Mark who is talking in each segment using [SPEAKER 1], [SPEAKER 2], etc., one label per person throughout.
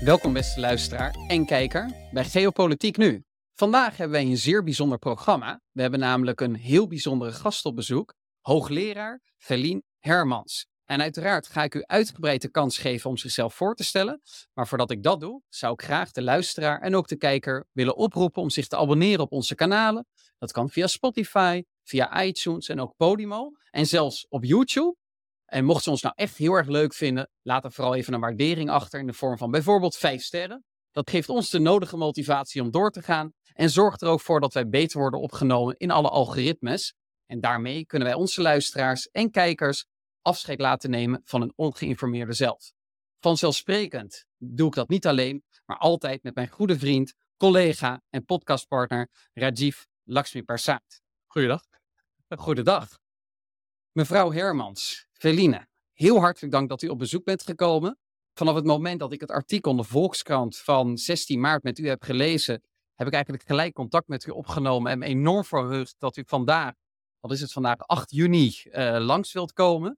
[SPEAKER 1] Welkom beste luisteraar en kijker bij Geopolitiek Nu. Vandaag hebben wij een zeer bijzonder programma. We hebben namelijk een heel bijzondere gast op bezoek, hoogleraar Feline Hermans. En uiteraard ga ik u uitgebreid de kans geven om zichzelf voor te stellen. Maar voordat ik dat doe, zou ik graag de luisteraar en ook de kijker willen oproepen om zich te abonneren op onze kanalen. Dat kan via Spotify, via iTunes en ook Podimo. En zelfs op YouTube. En mocht ze ons nou echt heel erg leuk vinden, laat er vooral even een waardering achter in de vorm van bijvoorbeeld 5 sterren. Dat geeft ons de nodige motivatie om door te gaan en zorgt er ook voor dat wij beter worden opgenomen in alle algoritmes. En daarmee kunnen wij onze luisteraars en kijkers afscheid laten nemen van een ongeïnformeerde zelf. Vanzelfsprekend doe ik dat niet alleen, maar altijd met mijn goede vriend, collega en podcastpartner Rajiv Lakshmi Persat.
[SPEAKER 2] Goeiedag.
[SPEAKER 1] Goedendag. Mevrouw Hermans, Feline, heel hartelijk dank dat u op bezoek bent gekomen. Vanaf het moment dat ik het artikel in de Volkskrant van 16 maart met u heb gelezen, heb ik eigenlijk gelijk contact met u opgenomen en me enorm verheugd dat u vandaag, wat is het vandaag, 8 juni, uh, langs wilt komen.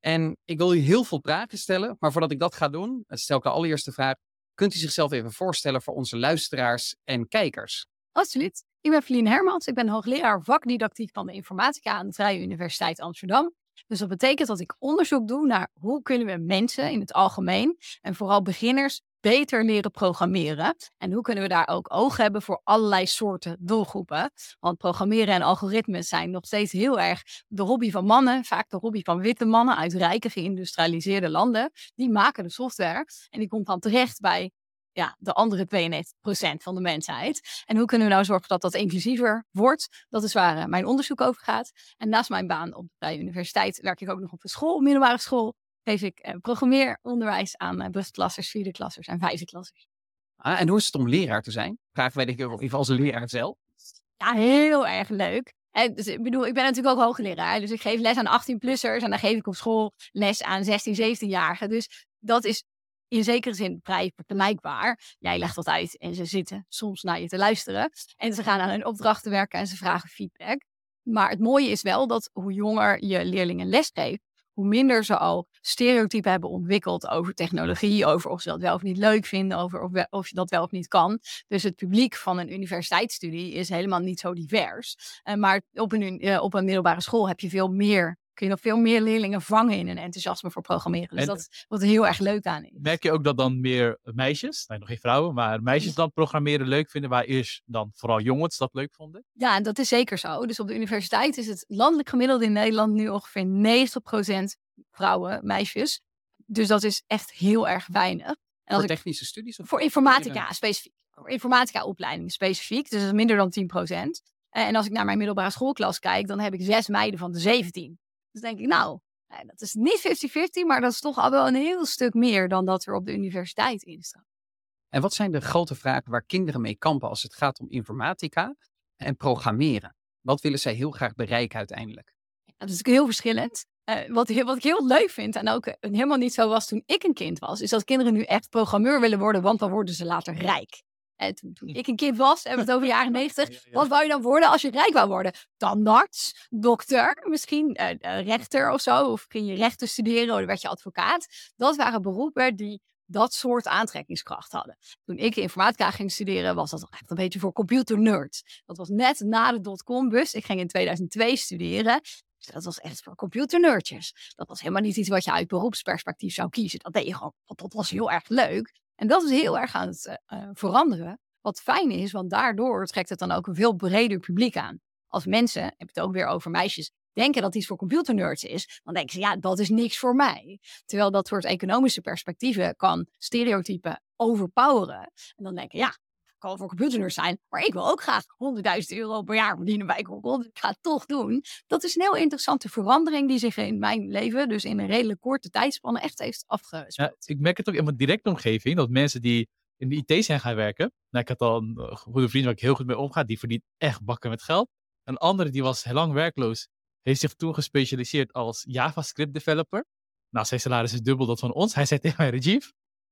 [SPEAKER 1] En ik wil u heel veel vragen stellen, maar voordat ik dat ga doen, stel ik de allereerste vraag. Kunt u zichzelf even voorstellen voor onze luisteraars en kijkers?
[SPEAKER 3] Absoluut. Ik ben Feline Hermans. Ik ben hoogleraar vakdidactiek van de informatica aan de Vrije Universiteit Amsterdam. Dus dat betekent dat ik onderzoek doe naar hoe kunnen we mensen in het algemeen en vooral beginners beter leren programmeren. En hoe kunnen we daar ook oog hebben voor allerlei soorten doelgroepen. Want programmeren en algoritmes zijn nog steeds heel erg de hobby van mannen. Vaak de hobby van witte mannen uit rijke geïndustrialiseerde landen. Die maken de software. En die komt dan terecht bij ja, de andere 92% van de mensheid. En hoe kunnen we nou zorgen dat dat inclusiever wordt? Dat is waar eh, mijn onderzoek over gaat. En naast mijn baan op de universiteit werk ik ook nog op een school, middelbare school. Geef ik eh, programmeeronderwijs aan eh, brugklassers, vierde klassers en vijfde klassers.
[SPEAKER 1] Ah, en hoe is het om leraar te zijn? Vragen wij de keer even als een leraar zelf.
[SPEAKER 3] Ja, heel erg leuk. En dus, ik bedoel, ik ben natuurlijk ook hoogleraar. Dus ik geef les aan 18-plussers en dan geef ik op school les aan 16, 17-jarigen. Dus dat is in zekere zin vrij vergelijkbaar. Jij legt dat uit en ze zitten soms naar je te luisteren. En ze gaan aan hun opdrachten werken en ze vragen feedback. Maar het mooie is wel dat hoe jonger je leerlingen lesgeeft, hoe minder ze al stereotypen hebben ontwikkeld over technologie, over of ze dat wel of niet leuk vinden, over of, je dat wel of niet kan. Dus het publiek van een universiteitsstudie is helemaal niet zo divers. Uh, maar op een, uh, op een middelbare school heb je veel meer kun je nog veel meer leerlingen vangen in een enthousiasme voor programmeren. Dus dat is wat heel erg leuk aan is.
[SPEAKER 2] Merk je ook dat dan meer meisjes, nee, nog geen vrouwen, maar meisjes dan programmeren leuk vinden, waar eerst dan vooral jongens dat leuk vonden?
[SPEAKER 3] Ja, en dat is zeker zo. Dus op de universiteit is het landelijk gemiddelde in Nederland nu ongeveer 90% vrouwen, meisjes. Dus dat is echt heel erg weinig.
[SPEAKER 1] En voor technische studies?
[SPEAKER 3] Of voor informatica specifiek. Voor informatica opleiding specifiek. Dus dat is minder dan 10%. En als ik naar mijn middelbare schoolklas kijk, dan heb ik zes meiden van de 17. Dus denk ik, nou, dat is niet 50-50, maar dat is toch al wel een heel stuk meer dan dat er op de universiteit in staat.
[SPEAKER 1] En wat zijn de grote vragen waar kinderen mee kampen als het gaat om informatica en programmeren? Wat willen zij heel graag bereiken uiteindelijk?
[SPEAKER 3] dat is heel verschillend. Uh, wat, wat, ik heel leuk vind en ook helemaal niet zo was toen ik een kind was, is dat kinderen nu echt programmeur willen worden, want dan worden ze later rijk. En toen, toen, ik een kind was, hebben we het over de jaren negentig. Wat wou je dan worden als je rijk wou worden? Tandarts, dokter, misschien uh, rechter of zo. Of ging je rechten studeren, of dan werd je advocaat. Dat waren beroepen die dat soort aantrekkingskracht hadden. Toen ik informatica ging studeren, was dat echt een beetje voor computer nerds. Dat was net na de dotcom-bus. Ik ging in 2002 studeren. Dus dat was echt voor computernerdjes. Dat was helemaal niet iets wat je uit beroepsperspectief zou kiezen. Dat deed je gewoon, dat was heel erg leuk. En dat is heel erg aan het uh, veranderen. Wat fijn is, want daardoor trekt het dan ook een veel breder publiek aan. Als mensen, heb het ook weer over meisjes, denken dat iets voor computernerds is, dan denken ze, ja, dat is niks voor mij. Terwijl dat soort economische perspectieven kan stereotypen overpoweren. En dan denken, ja, kan voor computernerds zijn, maar ik wil ook graag 100.000 euro per jaar verdienen bij Google. Dus ik ga het toch doen. Dat is een heel interessante verandering die zich in mijn leven, dus in een redelijk korte tijdspanne, echt heeft afgespeeld. Ja,
[SPEAKER 2] ik merk het ook in mijn directe omgeving, dat mensen die in de IT zijn gaan werken. Nou, ik had al een eh, goede vriend waar ik heel goed mee omga, die verdient echt bakken met geld. Een andere die was heel lang werkloos, heeft zich toen gespecialiseerd als JavaScript developer. Nou, zijn salaris is dubbel dat van ons. Hij zei tegen mij, Rajiv,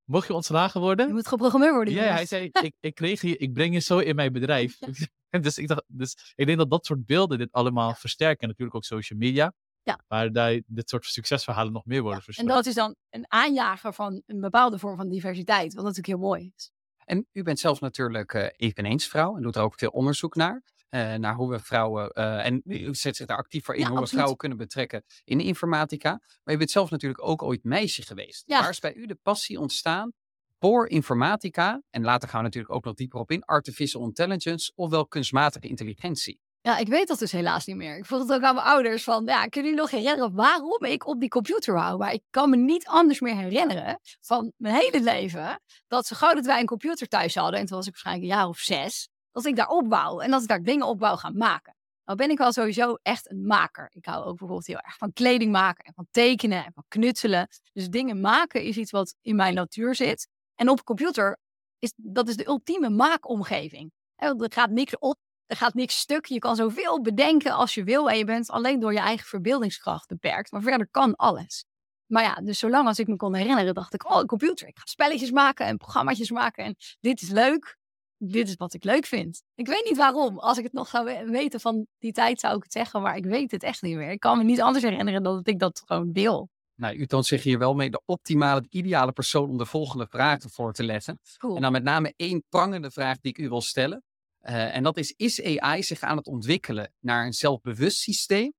[SPEAKER 2] mocht je ontslagen worden?
[SPEAKER 3] Je moet geprogrammeerd worden.
[SPEAKER 2] Ja, hij zei, ik, ik, kreeg je, ik breng je zo in mijn bedrijf. dus, ik dacht, dus ik denk dat dat soort beelden dit allemaal versterken. En natuurlijk ook social media.
[SPEAKER 3] Ja.
[SPEAKER 2] Waar daar dit soort succesverhalen nog meer worden
[SPEAKER 3] En
[SPEAKER 2] verspreid.
[SPEAKER 3] dat is dan een aanjager van een bepaalde vorm van diversiteit, wat natuurlijk heel mooi is.
[SPEAKER 1] En u bent zelf natuurlijk eh, eveneens vrouw en doet er ook veel onderzoek naar. Eh, naar hoe we vrouwen, eh, en u zet zich daar actief voor in,
[SPEAKER 3] Ja,
[SPEAKER 1] hoe we vrouwen kunnen betrekken in de informatica. Maar je bent zelf natuurlijk ook ooit meisje geweest.
[SPEAKER 3] Ja.
[SPEAKER 1] Waar is bij u de passie ontstaan voor informatica? En later gaan we natuurlijk ook nog dieper op in, artificial intelligence, ofwel kunstmatige intelligentie.
[SPEAKER 3] Ja, ik weet dat dus helaas niet meer. Ik vroeg het ook aan mijn ouders van, ja, kunnen jullie nog herinneren waarom ik op die computer wou? Maar ik kan me niet anders meer herinneren van mijn hele leven, dat ze gauw dat wij een computer thuis hadden, en toen was ik waarschijnlijk een jaar of zes, dat ik daar op wou en dat ik daar dingen op wou gaan maken. Nou ben ik wel sowieso echt een maker. Ik hou ook bijvoorbeeld heel erg van kleding maken en van tekenen en van knutselen. Dus dingen maken is iets wat in mijn natuur zit. En op computer, is, dat is de ultieme maakomgeving. Er gaat niks op, er gaat niks stuk. Je kan zoveel bedenken als je wil. En je bent alleen door je eigen verbeeldingskracht beperkt. Maar verder kan alles. Maar ja, dus zolang als ik me kon herinneren, dacht ik, oh, computer. Ik ga spelletjes maken en programma's maken. En dit is leuk. Dit is wat ik leuk vind. Ik weet niet waarom. Als ik het nog zou we- weten van die tijd, zou ik het zeggen. Maar ik weet het echt niet meer. Ik kan me niet anders herinneren dan dat ik dat gewoon wil.
[SPEAKER 1] Nou, u toont zich hier wel mee de optimale, de ideale persoon om de volgende vragen voor te leggen.
[SPEAKER 3] Cool.
[SPEAKER 1] En dan met name één prangende vraag die ik u wil stellen. Eh, en dat is, is AI zich aan het ontwikkelen naar een zelfbewust systeem?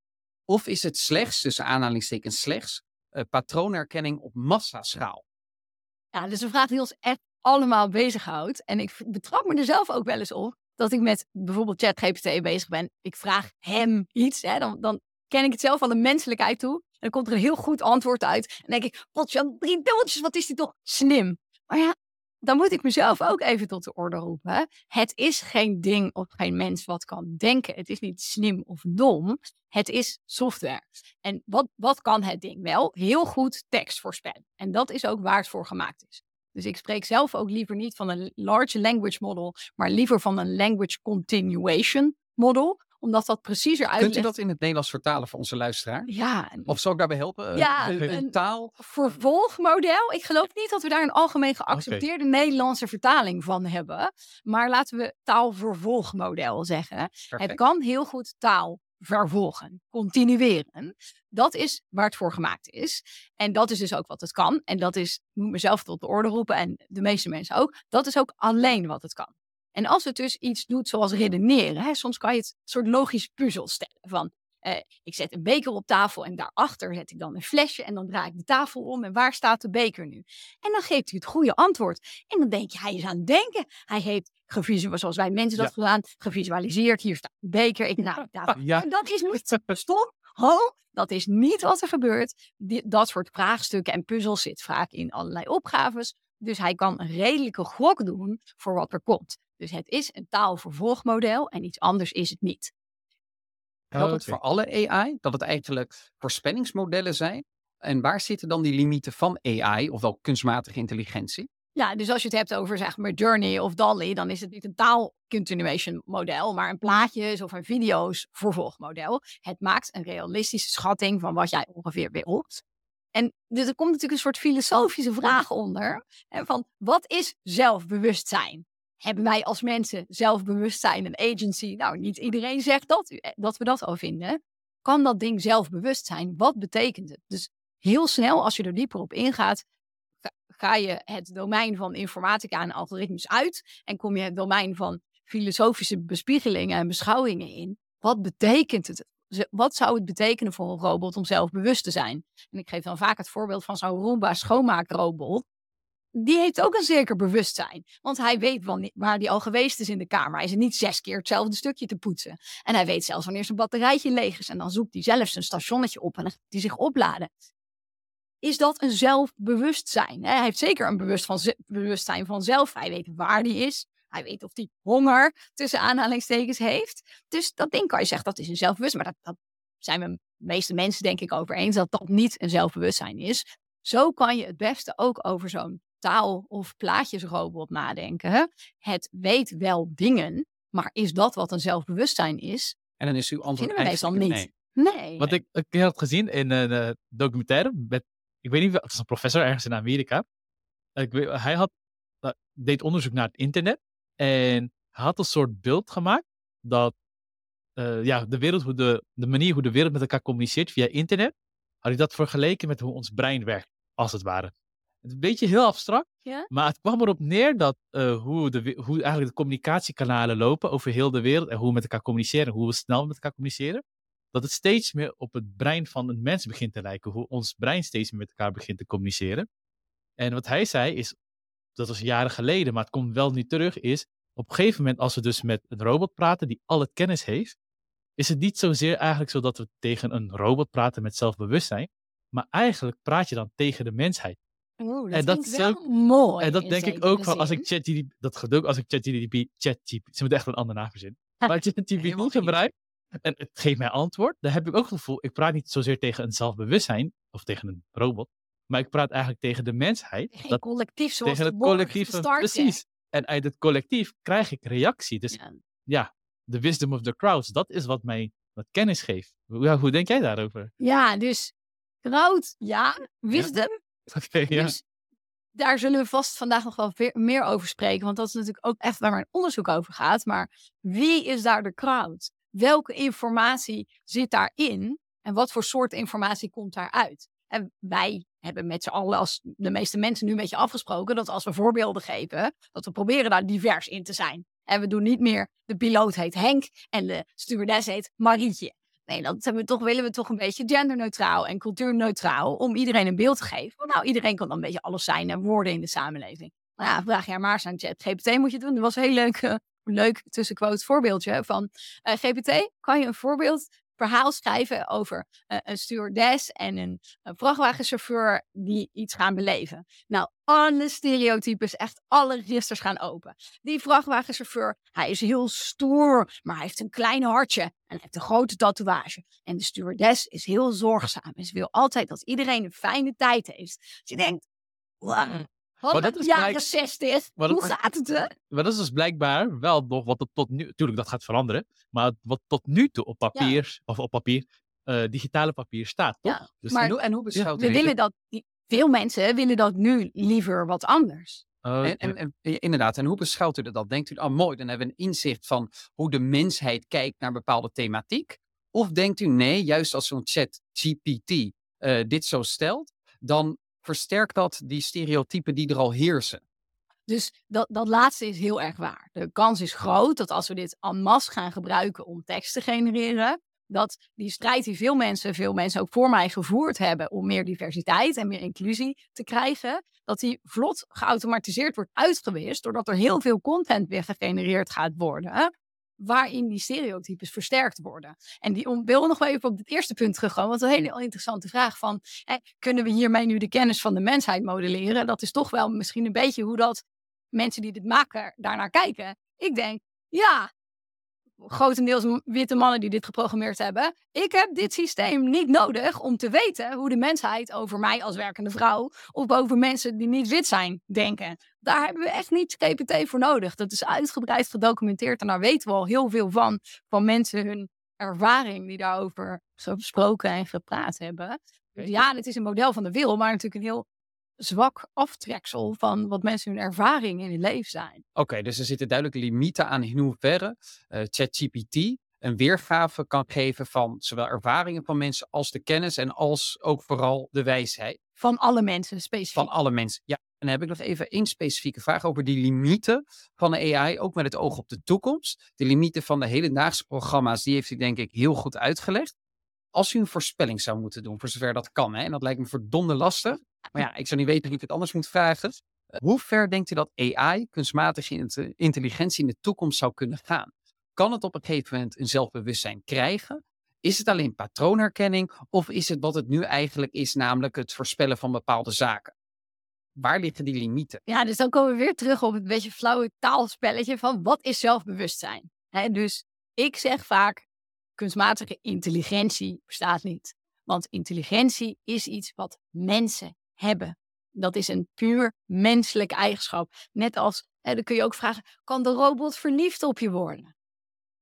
[SPEAKER 1] Of is het slechts, tussen aanhalingstekens slechts, eh, patroonherkenning op massaschaal?
[SPEAKER 3] Ja, dus een vraag die ons echt allemaal bezighoudt. En ik betrap me er zelf ook wel eens op dat ik met bijvoorbeeld ChatGPT bezig ben. Ik vraag hem iets, hè, dan, dan ken ik het zelf van de menselijkheid toe. En dan komt er een heel goed antwoord uit. En dan denk ik, potjan, drie dubbeltjes, wat is die toch slim. Maar ja, dan moet ik mezelf ook even tot de orde roepen. Het is geen ding of geen mens wat kan denken. Het is niet slim of dom. Het is software. En wat, wat kan het ding wel? Heel goed tekst voorspellen. En dat is ook waar het voor gemaakt is. Dus ik spreek zelf ook liever niet van een large language model, maar liever van een language continuation model, omdat dat preciezer
[SPEAKER 1] Kunt u
[SPEAKER 3] uitlegt.
[SPEAKER 1] dat in het Nederlands vertalen voor onze luisteraar?
[SPEAKER 3] Ja,
[SPEAKER 1] Of zal ik daarbij helpen? Eh,
[SPEAKER 3] Ja,
[SPEAKER 1] een,
[SPEAKER 3] een-
[SPEAKER 1] taal?
[SPEAKER 3] vervolgmodel. Ik geloof niet dat we daar een algemeen geaccepteerde Nederlandse vertaling van hebben. Maar laten we taalvervolgmodel zeggen. Het
[SPEAKER 1] Perfect.
[SPEAKER 3] kan heel goed taal vervolgen, continueren. Dat is waar het voor gemaakt is. En dat is dus ook wat het kan. En dat is, ik moet mezelf tot de orde roepen en de meeste mensen ook. Dat is ook alleen wat het kan. En als het dus iets doet zoals redeneren, hè, soms kan je het soort logisch puzzel stellen. Van, eh, ik zet een beker op tafel en daarachter zet ik dan een flesje en dan draai ik de tafel om en waar staat de beker nu? En dan geeft hij het goede antwoord. En dan denk je, hij is aan het denken. Hij heeft gevisualiseerd, zoals wij mensen dat
[SPEAKER 2] Ja.
[SPEAKER 3] gedaan, gevisualiseerd. Hier staat een beker. Ik nou, tafel.
[SPEAKER 2] Ja.
[SPEAKER 3] En dat is niet stom. Ho, dat is niet wat er gebeurt. Die- dat soort vraagstukken en puzzels zit vaak in allerlei opgaves. Dus hij kan een redelijke gok doen voor wat er komt. Dus het is een taalvervolgmodel en iets anders is het niet.
[SPEAKER 1] Geldt
[SPEAKER 2] Oh,
[SPEAKER 1] het
[SPEAKER 2] oké.
[SPEAKER 1] voor alle AI? Dat het eigenlijk voorspellingsmodellen zijn? En waar zitten dan die limieten van AI, ofwel kunstmatige intelligentie?
[SPEAKER 3] Ja, dus als je het hebt over zeg maar Journey of DALL-E, dan is het niet een taal-continuation model, maar een plaatjes of een video's vervolgmodel. Het maakt een realistische schatting van wat jij ongeveer wilt. En dus er komt natuurlijk een soort filosofische vraag onder. Hè, van wat is zelfbewustzijn? Hebben wij als mensen zelfbewustzijn een agency? Nou, niet iedereen zegt dat, eh, dat we dat al vinden. Kan dat ding zelfbewust zijn? Wat betekent het? Dus heel snel, als je er dieper op ingaat, ga- je het domein van informatica en algoritmes uit en kom je het domein van filosofische bespiegelingen en beschouwingen in. Wat betekent het? Wat zou het betekenen voor een robot om zelfbewust te zijn? En ik geef dan vaak het voorbeeld van zo'n Roomba schoonmaakrobot. Die heeft ook een zeker bewustzijn. Want hij weet waar hij al geweest is in de kamer. Hij is niet zes keer hetzelfde stukje te poetsen. En hij weet zelfs wanneer zijn batterijtje leeg is. En dan zoekt hij zelf zijn stationnetje op en dan gaat hij zich opladen is dat een zelfbewustzijn. Hij heeft zeker een bewust van bewustzijn van zelf. Hij weet waar hij is. Hij weet of hij honger tussen aanhalingstekens heeft. Dus dat ding kan je zeggen, dat is een zelfbewustzijn. Maar dat, dat zijn we de meeste mensen denk ik over eens, dat dat niet een zelfbewustzijn is. Zo kan je het beste ook over zo'n taal- of plaatjesrobot nadenken. hè? Het weet wel dingen, maar is dat wat een zelfbewustzijn is?
[SPEAKER 1] En dan is uw antwoord
[SPEAKER 3] Vinden we meestal niet.
[SPEAKER 1] nee.
[SPEAKER 3] Nee.
[SPEAKER 2] Wat ik keer had gezien in een eh, documentaire met, ik weet niet, het is een professor ergens in Amerika. Ik weet, hij had, eh, deed onderzoek naar het internet en hij had een soort beeld gemaakt dat eh, ja, de, wereld, hoe de, de manier hoe de wereld met elkaar communiceert via internet, had ik dat vergeleken met hoe ons brein werkt, als het ware. Een beetje heel abstract,
[SPEAKER 3] Ja?
[SPEAKER 2] maar het kwam erop neer dat eh, hoe, de, hoe eigenlijk de communicatiekanalen lopen over heel de wereld en hoe we met elkaar communiceren, hoe we snel met elkaar communiceren, dat het steeds meer op het brein van een mens begint te lijken, hoe ons brein steeds meer met elkaar begint te communiceren. En wat hij zei is, dat was jaren geleden, maar het komt wel nu terug, is op een gegeven moment als we dus met een robot praten die al het kennis heeft, is het niet zozeer eigenlijk zo dat we tegen een robot praten met zelfbewustzijn, maar eigenlijk praat je dan tegen de mensheid.
[SPEAKER 3] Oeh,
[SPEAKER 2] En dat is ook-
[SPEAKER 3] mooi.
[SPEAKER 2] en dat denk ik ook van als ik ChatGPT, dat gebeurt ook als ik ChatGPT, ChatGPT, ze moeten echt een andere naam verzinnen. Maar ChatGPT
[SPEAKER 1] niet.
[SPEAKER 2] gebruik en het geeft mij antwoord, dan heb ik ook het gevoel, ik praat niet zozeer tegen een zelfbewustzijn of tegen een robot, maar ik praat eigenlijk tegen de mensheid. Dat,
[SPEAKER 3] collectief zoals
[SPEAKER 2] tegen het collectief.
[SPEAKER 3] van.
[SPEAKER 2] Precies. En uit het collectief krijg ik reactie. Dus
[SPEAKER 3] Ja.
[SPEAKER 2] ja, de wisdom of the crowds, dat is wat mij wat kennis geeft. Ja, hoe denk jij daarover?
[SPEAKER 3] Ja, dus crowd, ja. Wisdom,
[SPEAKER 2] Ja.
[SPEAKER 3] Dus daar zullen we vast vandaag nog wel meer over spreken. Want dat is natuurlijk ook echt waar mijn onderzoek over gaat. Maar wie is daar de crowd? Welke informatie zit daarin? En wat voor soort informatie komt daaruit? En wij hebben met z'n allen, als de meeste mensen nu een beetje afgesproken, dat als we voorbeelden geven, dat we proberen daar divers in te zijn. En we doen niet meer, de piloot heet Henk en de stewardess heet Marietje. Nee, dat hebben we toch, willen we toch een beetje genderneutraal en cultuurneutraal om iedereen een beeld te geven. Nou, iedereen kan dan een beetje alles zijn en worden in de samenleving. Nou ja, vraag jij maar eens aan ChatGPT moet je doen. Dat was een heel leuk, eh, leuk tussenquotes voorbeeldje van eh, GPT. Kan je een voorbeeld verhaal schrijven over eh, een stewardess en een, een vrachtwagenchauffeur die iets gaan beleven. Nou, alle stereotypes, echt alle registers gaan open. Die vrachtwagenchauffeur, hij is heel stoer, maar hij heeft een klein hartje en hij heeft een grote tatoeage. En de stewardess is heel zorgzaam en ze wil altijd dat iedereen een fijne tijd heeft. Dus je denkt, wow, wat
[SPEAKER 2] Maar dat is
[SPEAKER 3] jaren
[SPEAKER 2] gelijk-
[SPEAKER 3] 60,
[SPEAKER 2] maar dat
[SPEAKER 3] hoe
[SPEAKER 2] is-
[SPEAKER 3] gaat het? hè?
[SPEAKER 2] Maar dat is dus blijkbaar wel nog wat het tot nu... Tuurlijk, dat gaat veranderen. Maar wat tot nu toe op papier, of op papier, eh, digitale papier staat, toch?
[SPEAKER 3] Ja,
[SPEAKER 2] Dus
[SPEAKER 3] maar-
[SPEAKER 1] En hoe, en hoe beschouwt
[SPEAKER 3] We
[SPEAKER 1] u
[SPEAKER 3] willen dat, veel mensen willen dat nu liever wat anders.
[SPEAKER 2] Oh,
[SPEAKER 1] En, en, en, ja, inderdaad, en hoe beschouwt u dat? Denkt u, oh mooi, dan hebben we een inzicht van hoe de mensheid kijkt naar bepaalde thematiek? Of denkt u, nee, juist als zo'n chat GPT eh, dit zo stelt, dan versterkt dat die stereotypen die er al heersen?
[SPEAKER 3] Dus dat, dat laatste is heel erg waar. De kans is groot dat als we dit en masse gaan gebruiken om tekst te genereren, dat die strijd die veel mensen, veel mensen ook voor mij gevoerd hebben om meer diversiteit en meer inclusie te krijgen, dat die vlot geautomatiseerd wordt uitgewist, doordat er heel veel content weer gegenereerd gaat worden, waarin die stereotypes versterkt worden. En die om, wil nog wel even op het eerste punt terugkomen, want een hele interessante vraag van, hè, kunnen we hiermee nu de kennis van de mensheid modelleren? Dat is toch wel misschien een beetje hoe dat mensen die dit maken daarnaar kijken. Ik denk, ja, grotendeels witte mannen die dit geprogrammeerd hebben. Ik heb dit systeem niet nodig om te weten hoe de mensheid over mij als werkende vrouw of over mensen die niet wit zijn denken. Daar hebben we echt niet GPT voor nodig. Dat is uitgebreid gedocumenteerd en daar weten we al heel veel van, van mensen hun ervaring die daarover gesproken en gepraat hebben. Dus ja, dit is een model van de wereld, maar natuurlijk een heel zwak aftreksel van wat mensen hun ervaring in het leven zijn.
[SPEAKER 1] Oké, dus er zitten duidelijk limieten aan in hoeverre eh, ChatGPT een weergave kan geven van zowel ervaringen van mensen als de kennis en als ook vooral de wijsheid
[SPEAKER 3] Van alle mensen specifiek.
[SPEAKER 1] van alle mensen. Ja, en dan heb ik nog even één specifieke vraag over die limieten van de AI, ook met het oog op de toekomst. De limieten van de hedendaagse programma's, die heeft u denk ik heel goed uitgelegd. Als u een voorspelling zou moeten doen, voor zover dat kan, hè, en dat lijkt me verdomde lastig, maar ja, ik zou niet weten hoe ik het anders moet vragen. Eh, Hoe ver denkt u dat AI, kunstmatige int- intelligentie, in de toekomst zou kunnen gaan? Kan het op een gegeven moment een zelfbewustzijn krijgen? Is het alleen patroonherkenning of is het wat het nu eigenlijk is, namelijk het voorspellen van bepaalde zaken? Waar liggen die limieten?
[SPEAKER 3] Ja, dus dan komen we weer terug op het beetje flauwe taalspelletje van wat is zelfbewustzijn? Dus ik zeg vaak, kunstmatige intelligentie bestaat niet. Want intelligentie is iets wat mensen hebben. Dat is een puur menselijk eigenschap. Net als, dan kun je ook vragen, kan de robot verliefd op je worden?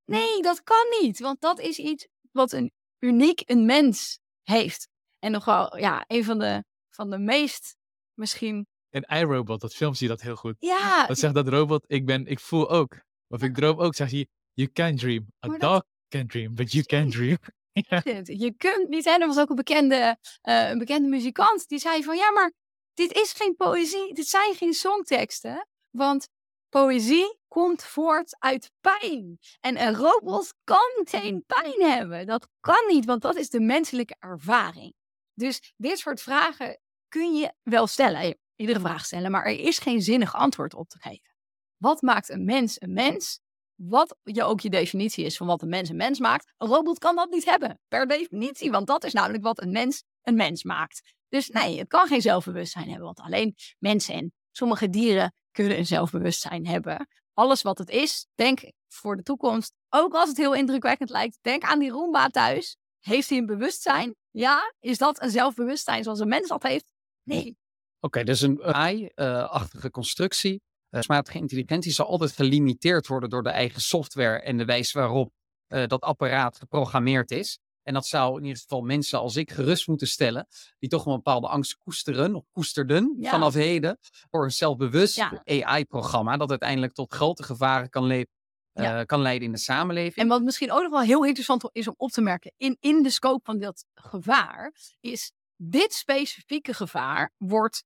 [SPEAKER 3] Nee, dat kan niet. Want dat is iets wat een uniek een mens heeft. En nogal, ja, een van de, van de meest misschien...
[SPEAKER 2] In iRobot, dat film zie je dat heel goed.
[SPEAKER 3] Ja,
[SPEAKER 2] Dat zegt dat robot, ik ben, ik voel ook. Of ik droom ook, zegt hij, you can dream. A
[SPEAKER 3] dat-
[SPEAKER 2] dog can dream, but you can dream. ja.
[SPEAKER 3] Je kunt niet, hè, er was ook een bekende, eh, een bekende muzikant die zei van ja, maar dit is geen poëzie, dit zijn geen songteksten, want poëzie komt voort uit pijn. En een robot kan geen pijn hebben. Dat kan niet, want dat is de menselijke ervaring. Dus dit soort vragen kun je wel stellen, iedere vraag stellen, maar er is geen zinnig antwoord op te geven. Wat maakt een mens een mens? Wat je ook je definitie is van wat een mens een mens maakt, een robot kan dat niet hebben, per definitie, want dat is namelijk wat een mens een mens maakt. Dus nee, het kan geen zelfbewustzijn hebben, want alleen mensen en sommige dieren kunnen een zelfbewustzijn hebben. Alles wat het is, denk voor de toekomst, ook als het heel indrukwekkend lijkt, denk aan die Roomba thuis. Heeft hij een bewustzijn? Ja. Is dat een zelfbewustzijn zoals een mens dat heeft? Nee.
[SPEAKER 1] Oké, dus een AI-achtige constructie. Uh, smatige intelligentie zal altijd gelimiteerd worden door de eigen software en de wijze waarop uh, dat apparaat geprogrammeerd is. En dat zou in ieder geval mensen als ik gerust moeten stellen, die toch een bepaalde angst koesteren, of koesterden
[SPEAKER 3] Ja.
[SPEAKER 1] vanaf heden, voor een zelfbewust
[SPEAKER 3] Ja.
[SPEAKER 1] AI-programma dat uiteindelijk tot grote gevaren kan, le-
[SPEAKER 3] Ja.
[SPEAKER 1] eh, kan leiden in de samenleving.
[SPEAKER 3] En wat misschien ook nog wel heel interessant is om op te merken in, in de scope van dat gevaar, is dit specifieke gevaar wordt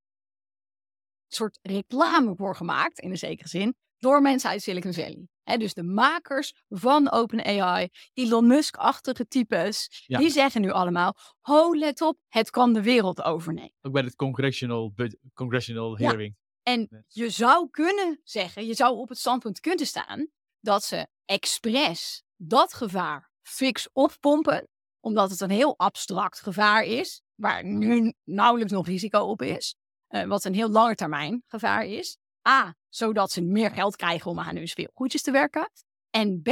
[SPEAKER 3] een soort reclame voor gemaakt, in een zekere zin, door mensen uit Silicon Valley. Dus de makers van OpenAI, Elon Musk-achtige types,
[SPEAKER 2] Ja.
[SPEAKER 3] die zeggen nu allemaal, ho, let op, het kan de wereld overnemen.
[SPEAKER 2] Ook bij het congressional, congressional
[SPEAKER 3] Ja.
[SPEAKER 2] hearing.
[SPEAKER 3] En je zou kunnen zeggen, je zou op het standpunt kunnen staan dat ze expres dat gevaar fix oppompen, omdat het een heel abstract gevaar is, waar nu nauwelijks nog risico op is, eh, wat een heel lange termijn gevaar is. A, zodat ze meer geld krijgen om aan hun speelgoedjes te werken. En B,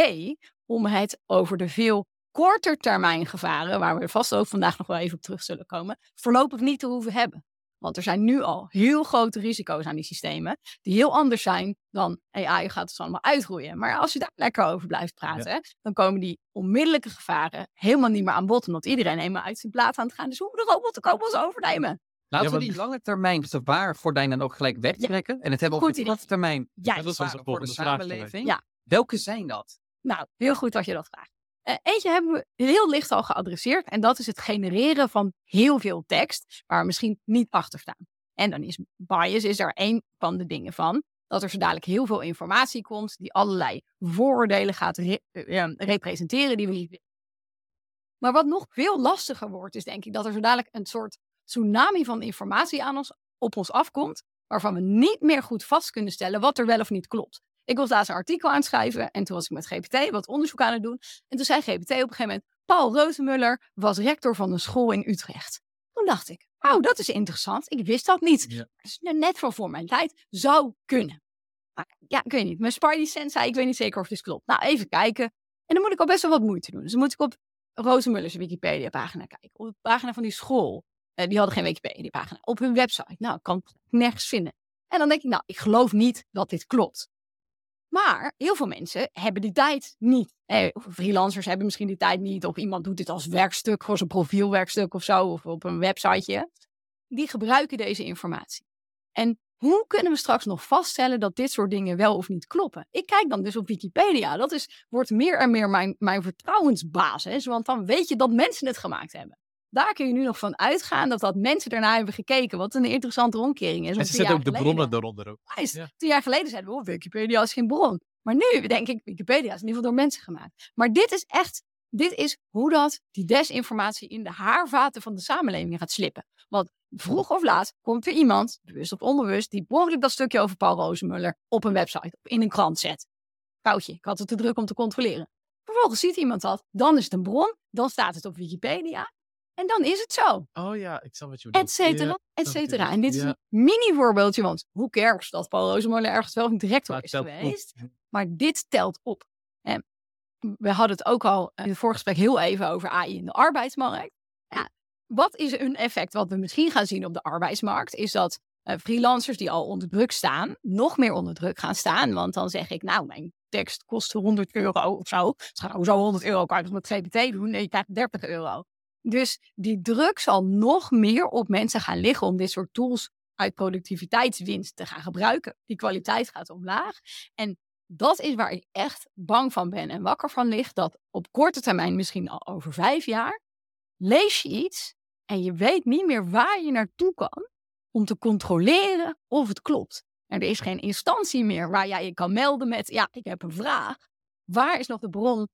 [SPEAKER 3] om het over de veel korter termijn gevaren, waar we vast ook vandaag nog wel even op terug zullen komen, voorlopig niet te hoeven hebben. Want er zijn nu al heel grote risico's aan die systemen, die heel anders zijn dan AI gaat het allemaal uitroeien. Maar als je daar lekker over blijft praten, dan komen die onmiddellijke gevaren helemaal niet meer aan bod, omdat iedereen eenmaal uit zijn plaat aan het gaan is. Hoe de robot de kogels overnemen.
[SPEAKER 1] Laten
[SPEAKER 2] Ja,
[SPEAKER 1] we die lange termijn gevaar dan ook gelijk wegtrekken. En het hebben over de korte termijn
[SPEAKER 3] Ja,
[SPEAKER 2] dat is onze
[SPEAKER 1] voor de
[SPEAKER 2] volgende vraag.
[SPEAKER 1] samenleving.
[SPEAKER 3] Ja.
[SPEAKER 1] Welke zijn dat?
[SPEAKER 3] Nou, heel goed dat je dat vraagt. Eh, eentje hebben we heel licht al geadresseerd. En dat is het genereren van heel veel tekst waar we misschien niet achter staan. En dan is bias is er één van de dingen van. Dat er zo dadelijk heel veel informatie komt die allerlei vooroordelen gaat eh, eh, representeren die we niet willen. Maar wat nog veel lastiger wordt, is denk ik dat er zo dadelijk een soort tsunami van informatie aan ons, op ons afkomt. Waarvan we niet meer goed vast kunnen stellen wat er wel of niet klopt. Ik was laatst een artikel aan het schrijven en toen was ik met GPT wat onderzoek aan het doen. En toen zei GPT op een gegeven moment, Paul Rozenmuller was rector van een school in Utrecht. Toen dacht ik, oh, dat is interessant. Ik wist dat niet.
[SPEAKER 2] Ja.
[SPEAKER 3] Net voor voor mijn tijd. Zou kunnen. Maar ja, ik weet niet. Mijn Spidey sense zei, ik weet niet zeker of dit klopt. Nou, even kijken. En dan moet ik al best wel wat moeite doen. Dus dan moet ik op Rozenmullers Wikipedia-pagina kijken. Op de pagina van die school. Eh, die hadden geen Wikipedia-pagina. Op hun website. Nou, ik kan het nergens vinden. En dan denk ik, nou, ik geloof niet dat dit klopt. Maar heel veel mensen hebben die tijd niet. Freelancers hebben misschien die tijd niet. Of iemand doet dit als werkstuk, voor zijn profielwerkstuk of zo. Of op een websiteje. Die gebruiken deze informatie. En hoe kunnen we straks nog vaststellen dat dit soort dingen wel of niet kloppen? Ik kijk dan dus op Wikipedia. Dat is, wordt meer en meer mijn, mijn vertrouwensbasis. Want dan weet je dat mensen het gemaakt hebben. Daar kun je nu nog van uitgaan dat dat mensen daarna hebben gekeken. Wat een interessante omkering is.
[SPEAKER 2] En ze zetten ook de
[SPEAKER 3] geleden-
[SPEAKER 2] bronnen eronder ook. Ja.
[SPEAKER 3] Jaar geleden zeiden we, oh, Wikipedia is geen bron. Maar nu denk ik, Wikipedia is in ieder geval door mensen gemaakt. Maar dit is echt, dit is hoe dat, die desinformatie in de haarvaten van de samenleving gaat slippen. Want vroeg of laat komt er iemand, bewust of onbewust, die mogelijk dat stukje over Paul Rozenmuller op een website, of in een krant zet. Foutje, ik had het te druk om te controleren. Vervolgens ziet iemand dat, dan is het een bron, dan staat het op Wikipedia. En dan is het zo
[SPEAKER 2] Oh ja, ik snap wat je bedoelt.
[SPEAKER 3] et cetera,
[SPEAKER 2] Ja,
[SPEAKER 3] et
[SPEAKER 2] snap ik
[SPEAKER 3] cetera. En dit is een mini-voorbeeldje, want hoe cares dat Paul Rozenmoller ergens wel een director is
[SPEAKER 2] op.
[SPEAKER 3] geweest. Maar dit telt op. En we hadden het ook al in het voorgesprek heel even over AI in de arbeidsmarkt. Ja, wat is een effect wat we misschien gaan zien op de arbeidsmarkt? Is dat eh, freelancers die al onder druk staan, nog meer onder druk gaan staan. Want dan zeg ik, nou, mijn tekst kost 100 euro of zo. Het gaat nou zo 100 euro, kan je met GPT doen? Nee, je krijgt 30 euro. Dus die druk zal nog meer op mensen gaan liggen om dit soort tools uit productiviteitswinst te gaan gebruiken. Die kwaliteit gaat omlaag. En dat is waar ik echt bang van ben en wakker van lig. Dat op korte termijn, misschien al over vijf jaar, lees je iets en je weet niet meer waar je naartoe kan om te controleren of het klopt. En er is geen instantie meer waar jij je kan melden met, ja, ik heb een vraag. Waar is nog de bron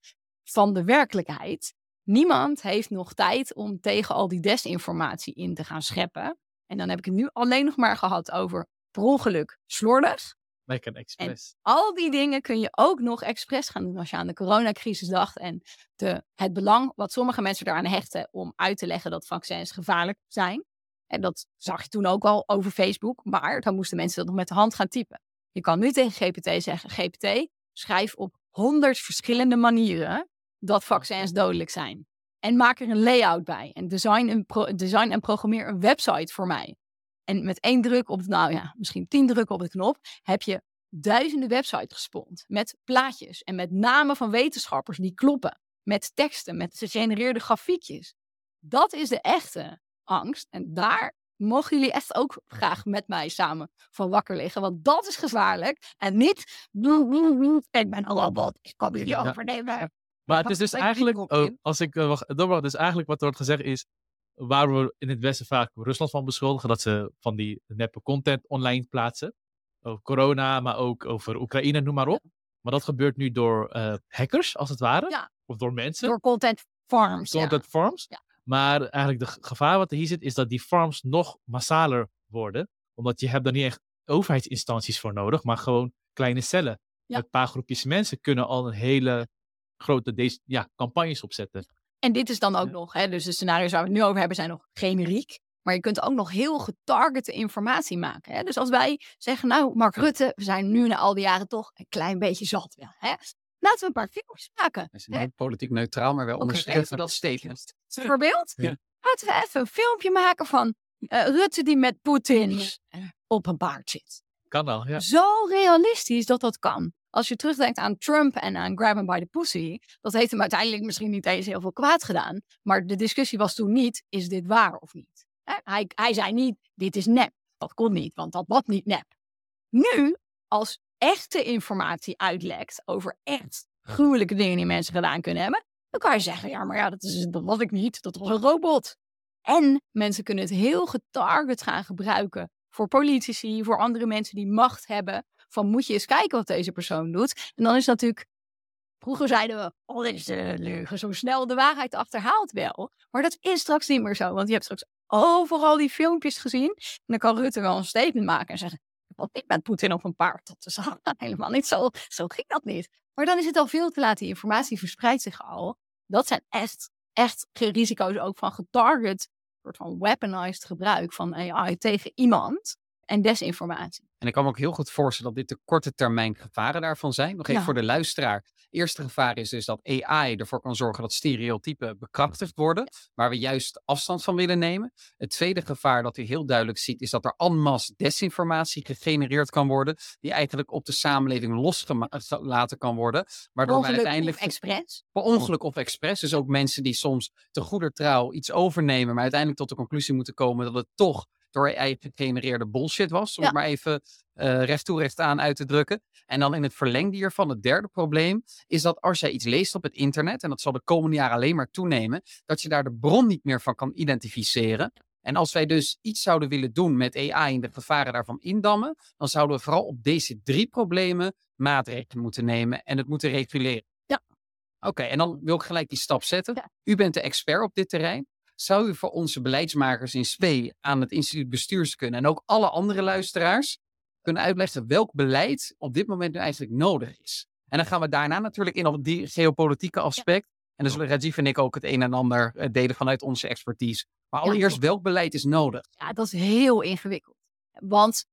[SPEAKER 3] van de werkelijkheid? Niemand heeft nog tijd om tegen al die desinformatie in te gaan scheppen. En dan heb ik het nu alleen nog maar gehad over per ongeluk slordig.
[SPEAKER 2] Lekker expres.
[SPEAKER 3] Al die dingen kun je ook nog expres gaan doen als je aan de coronacrisis dacht. En de, het belang wat sommige mensen daaraan hechten om uit te leggen dat vaccins gevaarlijk zijn. En dat zag je toen ook al over Facebook. Maar dan moesten mensen dat nog met de hand gaan typen. Je kan nu tegen GPT zeggen: GPT, schrijf op honderd verschillende manieren dat vaccins dodelijk zijn. En maak er een layout bij. En design, een design en programmeer een website voor mij. En met één druk op, nou ja, misschien tien drukken op de knop, heb je duizenden websites gespond. Met plaatjes en met namen van wetenschappers die kloppen. Met teksten, met gegenereerde grafiekjes. Dat is de echte angst. En daar mogen jullie echt ook graag met mij samen van wakker liggen. Want dat is gevaarlijk. En niet, ik ben een robot, ik kom jullie overnemen.
[SPEAKER 2] Maar het is dus eigenlijk, oh, als ik uh, wacht, dus eigenlijk wat er wordt gezegd is, waar we in het Westen vaak Rusland van beschuldigen, dat ze van die neppe content online plaatsen. Over corona, maar ook over Oekraïne, noem maar op. Maar dat gebeurt nu door uh, hackers, als het ware.
[SPEAKER 3] Ja.
[SPEAKER 2] Of door mensen.
[SPEAKER 3] Door content farms.
[SPEAKER 2] Content
[SPEAKER 3] ja.
[SPEAKER 2] farms.
[SPEAKER 3] Ja.
[SPEAKER 2] Maar eigenlijk de gevaar wat er hier zit, is dat die farms nog massaler worden. Omdat je hebt daar niet echt overheidsinstanties voor nodig, maar gewoon kleine cellen. Een paar groepjes mensen kunnen al een hele grote deze, ja, campagnes opzetten.
[SPEAKER 3] En dit is dan ook
[SPEAKER 2] Ja.
[SPEAKER 3] nog, hè, dus de scenario's waar we het nu over hebben zijn nog generiek. Maar je kunt ook nog heel getargete informatie maken. Hè? Dus als wij zeggen, nou Mark Rutte, we zijn nu na al die jaren toch een klein beetje zat. Wel, hè? Laten we een paar filmpjes maken.
[SPEAKER 1] Zijn niet politiek neutraal, maar wel
[SPEAKER 3] even
[SPEAKER 1] dat statement.
[SPEAKER 3] Bijvoorbeeld,
[SPEAKER 2] Ja.
[SPEAKER 3] laten we even een filmpje maken van eh, Rutte die met Poetin op een paard zit.
[SPEAKER 2] Kan al, ja.
[SPEAKER 3] Zo realistisch dat dat kan. Als je terugdenkt aan Trump en aan Grab him by the pussy, dat heeft hem uiteindelijk misschien niet eens heel veel kwaad gedaan. Maar de discussie was toen niet, is dit waar of niet? Hij, hij zei niet, dit is nep. Dat kon niet, want dat was niet nep. Nu, als echte informatie uitlekt over echt gruwelijke dingen die mensen gedaan kunnen hebben, dan kan je zeggen, ja, maar ja, dat, is, dat was ik niet, dat was een robot. En mensen kunnen het heel getarget gaan gebruiken voor politici, voor andere mensen die macht hebben. Van moet je eens kijken wat deze persoon doet. En dan is natuurlijk. Vroeger zeiden we, oh, dit is de leugen, zo snel de waarheid achterhaalt wel. Maar dat is straks niet meer zo, want je hebt straks overal die filmpjes gezien. En dan kan Rutte wel een statement maken en zeggen, want ik ben Poetin op een paard. Dat is helemaal niet zo, zo ging dat niet. Maar dan is het al veel te laat, die informatie verspreidt zich al. Dat zijn echt, echt risico's ook van getarget, soort van weaponized gebruik van AI tegen iemand en desinformatie.
[SPEAKER 1] En ik kan me ook heel goed voorstellen dat dit de korte termijn gevaren daarvan zijn. Nog even
[SPEAKER 3] Ja.
[SPEAKER 1] voor de luisteraar. Eerste gevaar is dus dat AI ervoor kan zorgen dat stereotypen bekrachtigd worden, waar we juist afstand van willen nemen. Het tweede gevaar dat u heel duidelijk ziet, is dat er en masse desinformatie gegenereerd kan worden, die eigenlijk op de samenleving losgelaten kan worden, waardoor we
[SPEAKER 3] Ongeluk
[SPEAKER 1] uiteindelijk
[SPEAKER 3] of expres.
[SPEAKER 1] per ongeluk of expres. Dus ook mensen die soms te goeder trouw iets overnemen, maar uiteindelijk tot de conclusie moeten komen dat het toch door AI gegenereerde bullshit was. Om
[SPEAKER 3] Ja.
[SPEAKER 1] het maar even eh recht toe recht aan uit te drukken. En dan in het verlengde hiervan, het derde probleem, is dat als jij iets leest op het internet, en dat zal de komende jaren alleen maar toenemen, dat je daar de bron niet meer van kan identificeren. En als wij dus iets zouden willen doen met AI en de gevaren daarvan indammen, dan zouden we vooral op deze drie problemen maatregelen moeten nemen en het moeten reguleren.
[SPEAKER 3] Ja.
[SPEAKER 1] Oké, en dan wil ik gelijk die stap zetten.
[SPEAKER 3] Ja.
[SPEAKER 1] U bent de expert op dit terrein. Zou u voor onze beleidsmakers in SP aan het instituut bestuurskunde en ook alle andere luisteraars kunnen uitleggen welk beleid op dit moment nu eigenlijk nodig is? En dan gaan we daarna natuurlijk in op die geopolitieke aspect. En dan zullen Rajiv en ik ook het een en ander eh, delen vanuit onze expertise. Maar allereerst, welk beleid is nodig?
[SPEAKER 3] Ja, dat is heel ingewikkeld. Want